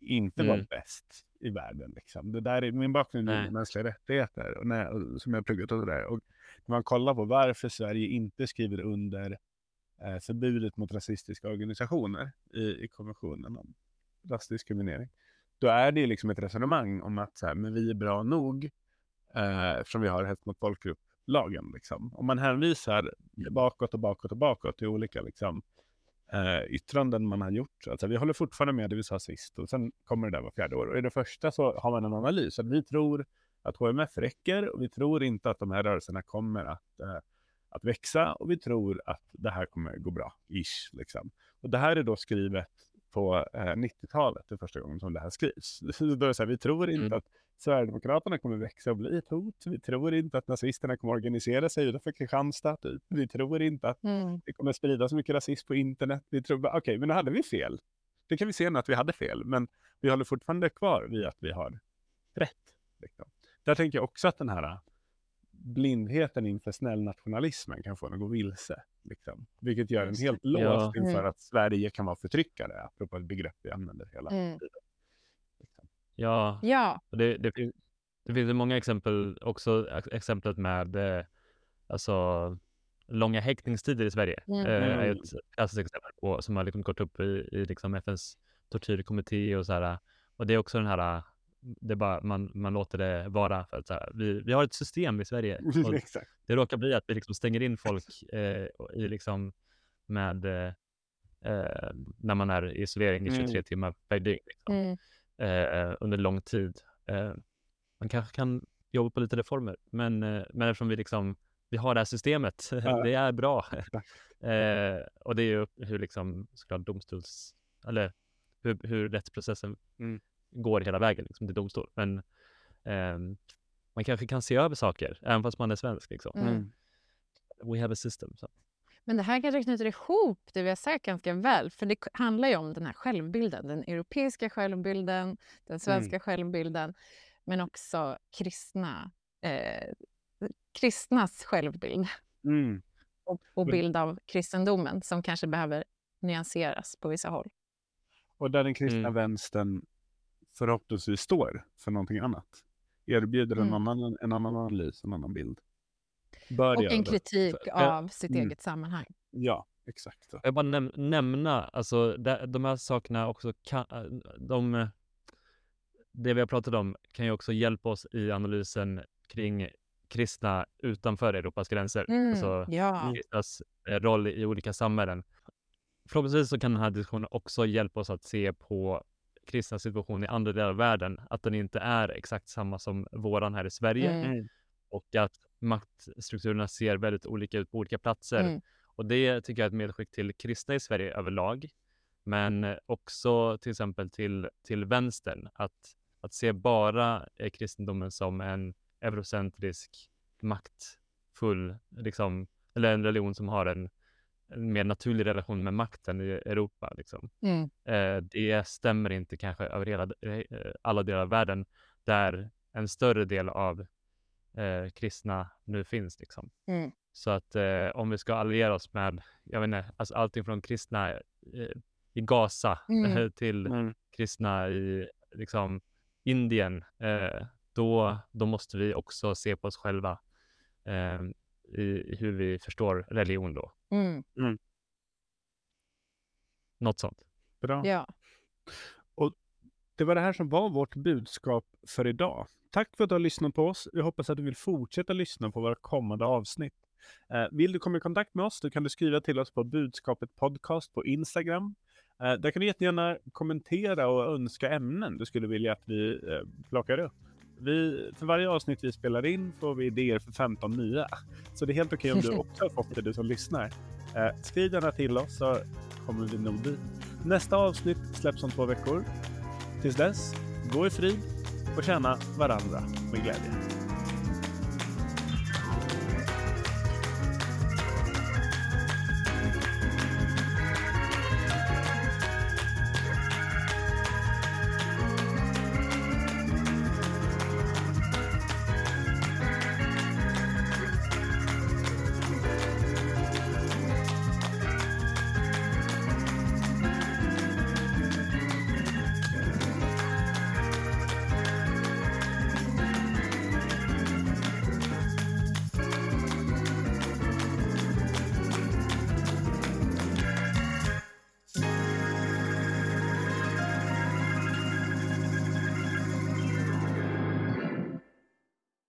[SPEAKER 1] Inte
[SPEAKER 3] Mm.
[SPEAKER 1] bäst i världen. Liksom. Det där är min bakgrund i mänskliga rättigheter och när, som jag pluggat och sådär. Och när man kollar på varför Sverige inte skriver under eh, förbudet mot rasistiska organisationer i, i konventionen om rasdiskriminering. Då är det liksom ett resonemang om att så här, men vi är bra nog eh, eftersom vi har hets mot folkgrupp-lagen. Liksom. Om man hänvisar bakåt och bakåt och bakåt till olika liksom, eh, yttranden man har gjort. Alltså, vi håller fortfarande med det vi sa sist och sen kommer det där var fjärde år. Och i det första så har man en analys. Att vi tror att HMF räcker och vi tror inte att de här rörelserna kommer att, eh, att växa och vi tror att det här kommer gå bra. Ish, liksom. Och det här är då skrivet på eh, 90-talet, det är första gången som det här skrivs. Då är det så här, vi tror inte
[SPEAKER 3] Mm.
[SPEAKER 1] att Sverigedemokraterna kommer växa och bli ett hot. Vi tror inte att nazisterna kommer organisera sig utanför Kristianstad. Typ. Vi tror inte att
[SPEAKER 2] Mm.
[SPEAKER 1] det kommer spridas så mycket rasism på internet. Vi tror okej, men då hade vi fel. Det kan vi se nu att vi hade fel, men vi håller fortfarande kvar vid att vi har rätt. Liksom. Där tänker jag också att den här blindheten inför snällnationalismen kan få en att gå vilse. Liksom. Vilket gör en helt
[SPEAKER 3] Ja.
[SPEAKER 1] låst inför
[SPEAKER 2] Mm.
[SPEAKER 1] att Sverige kan vara förtryckare, apropå ett begrepp vi använder hela
[SPEAKER 2] Mm.
[SPEAKER 1] tiden. Liksom.
[SPEAKER 3] Ja,
[SPEAKER 2] Ja,
[SPEAKER 3] det, det, fin- det finns många exempel, också ex- exemplet med eh, alltså, långa häktningstider i Sverige.
[SPEAKER 2] Mm.
[SPEAKER 3] Eh, är
[SPEAKER 1] Mm.
[SPEAKER 3] ett klassiskt exempel på, som har liksom gått upp i, i liksom FNs tortyrkommitté och så här. Och det är också den här, det är bara, man, man låter det vara för att så här, vi, vi har ett system i Sverige. Det råkar bli att vi liksom stänger in folk eh, i liksom med eh, när man är i isolering i
[SPEAKER 1] Mm.
[SPEAKER 3] 23 timmar per dygn. Liksom
[SPEAKER 2] mm.
[SPEAKER 3] eh, under lång tid. Eh, man kanske kan jobba på lite reformer, men, eh, men eftersom vi liksom vi har det här systemet,
[SPEAKER 1] Ja.
[SPEAKER 3] det är bra. Eh, och det är ju hur liksom såklart domstols, eller hur, hur rättsprocessen
[SPEAKER 1] Mm.
[SPEAKER 3] Går hela vägen liksom, till domstol. Men ehm, man kanske kan se över saker, även fast man är svensk. Liksom.
[SPEAKER 2] Mm.
[SPEAKER 1] Mm.
[SPEAKER 3] We have a system. Så.
[SPEAKER 2] Men det här kanske knyter ihop det vi har sagt ganska väl. För det handlar ju om den här självbilden. Den europeiska självbilden, den svenska självbilden. Men också kristna, eh, kristnas självbild
[SPEAKER 1] Mm.
[SPEAKER 2] och, och bild av kristendomen som kanske behöver nyanseras på vissa håll.
[SPEAKER 1] Och där den kristna
[SPEAKER 3] Mm.
[SPEAKER 1] vänstern förhoppningsvis står för någonting annat. Erbjuder en,
[SPEAKER 2] Mm.
[SPEAKER 1] annan, en annan analys, en annan bild. Bör
[SPEAKER 2] Och en
[SPEAKER 1] det.
[SPEAKER 2] kritik
[SPEAKER 3] För- för-
[SPEAKER 2] av sitt
[SPEAKER 1] Mm.
[SPEAKER 2] eget sammanhang.
[SPEAKER 1] Ja, exakt.
[SPEAKER 3] Jag bara näm nämna, alltså de, de här sakerna också kan, de, det vi har pratat om kan ju också hjälpa oss i analysen kring kristna utanför Europas gränser.
[SPEAKER 2] Mm,
[SPEAKER 3] Alltså
[SPEAKER 2] ja.
[SPEAKER 3] kristnas eh, roll i olika samhällen. Förhoppningsvis så kan den här diskussionen också hjälpa oss att se på kristna situation i andra delar av världen, att den inte är exakt samma som våran här i Sverige
[SPEAKER 2] Mm.
[SPEAKER 3] och att maktstrukturerna ser väldigt olika ut på olika platser.
[SPEAKER 2] Mm.
[SPEAKER 3] Och det tycker jag är ett medskick till kristna i Sverige överlag, men också till exempel till, till vänstern. Att, att se bara eh, kristendomen som en eurocentrisk, maktfull, liksom, eller en religion som har en, en mer naturlig relation med makten i Europa. Liksom.
[SPEAKER 2] Mm.
[SPEAKER 3] Eh, det stämmer inte kanske över hela, eh, alla delar av världen där en större del av eh, kristna nu finns. Liksom.
[SPEAKER 2] Mm.
[SPEAKER 3] Så att eh, om vi ska alliera oss med, jag vet inte, alltså allting från kristna eh, i Gaza
[SPEAKER 2] Mm.
[SPEAKER 3] till
[SPEAKER 1] Mm.
[SPEAKER 3] kristna i liksom, Indien, eh, då, då måste vi också se på oss själva eh, i, i hur vi förstår religion då.
[SPEAKER 2] Mm.
[SPEAKER 3] Något sånt.
[SPEAKER 1] Bra.
[SPEAKER 2] Ja.
[SPEAKER 1] Det var det här som var vårt budskap för idag. Tack för att du har lyssnat på oss. Vi hoppas att du vill fortsätta lyssna på våra kommande avsnitt. Eh, vill du komma i kontakt med oss, då kan du skriva till oss på budskapet podcast på Instagram. Eh, där kan du jättegärna kommentera och önska ämnen du skulle vilja att vi eh, plockar upp. Vi, för varje avsnitt vi spelar in får vi idéer för 15 nya. Så det är helt okej om du också har fått det, du som lyssnar. Eh, skriv gärna till oss så kommer vi nog dit. Nästa avsnitt släpps om två veckor. Tills dess, gå i frid och tjäna varandra med glädje.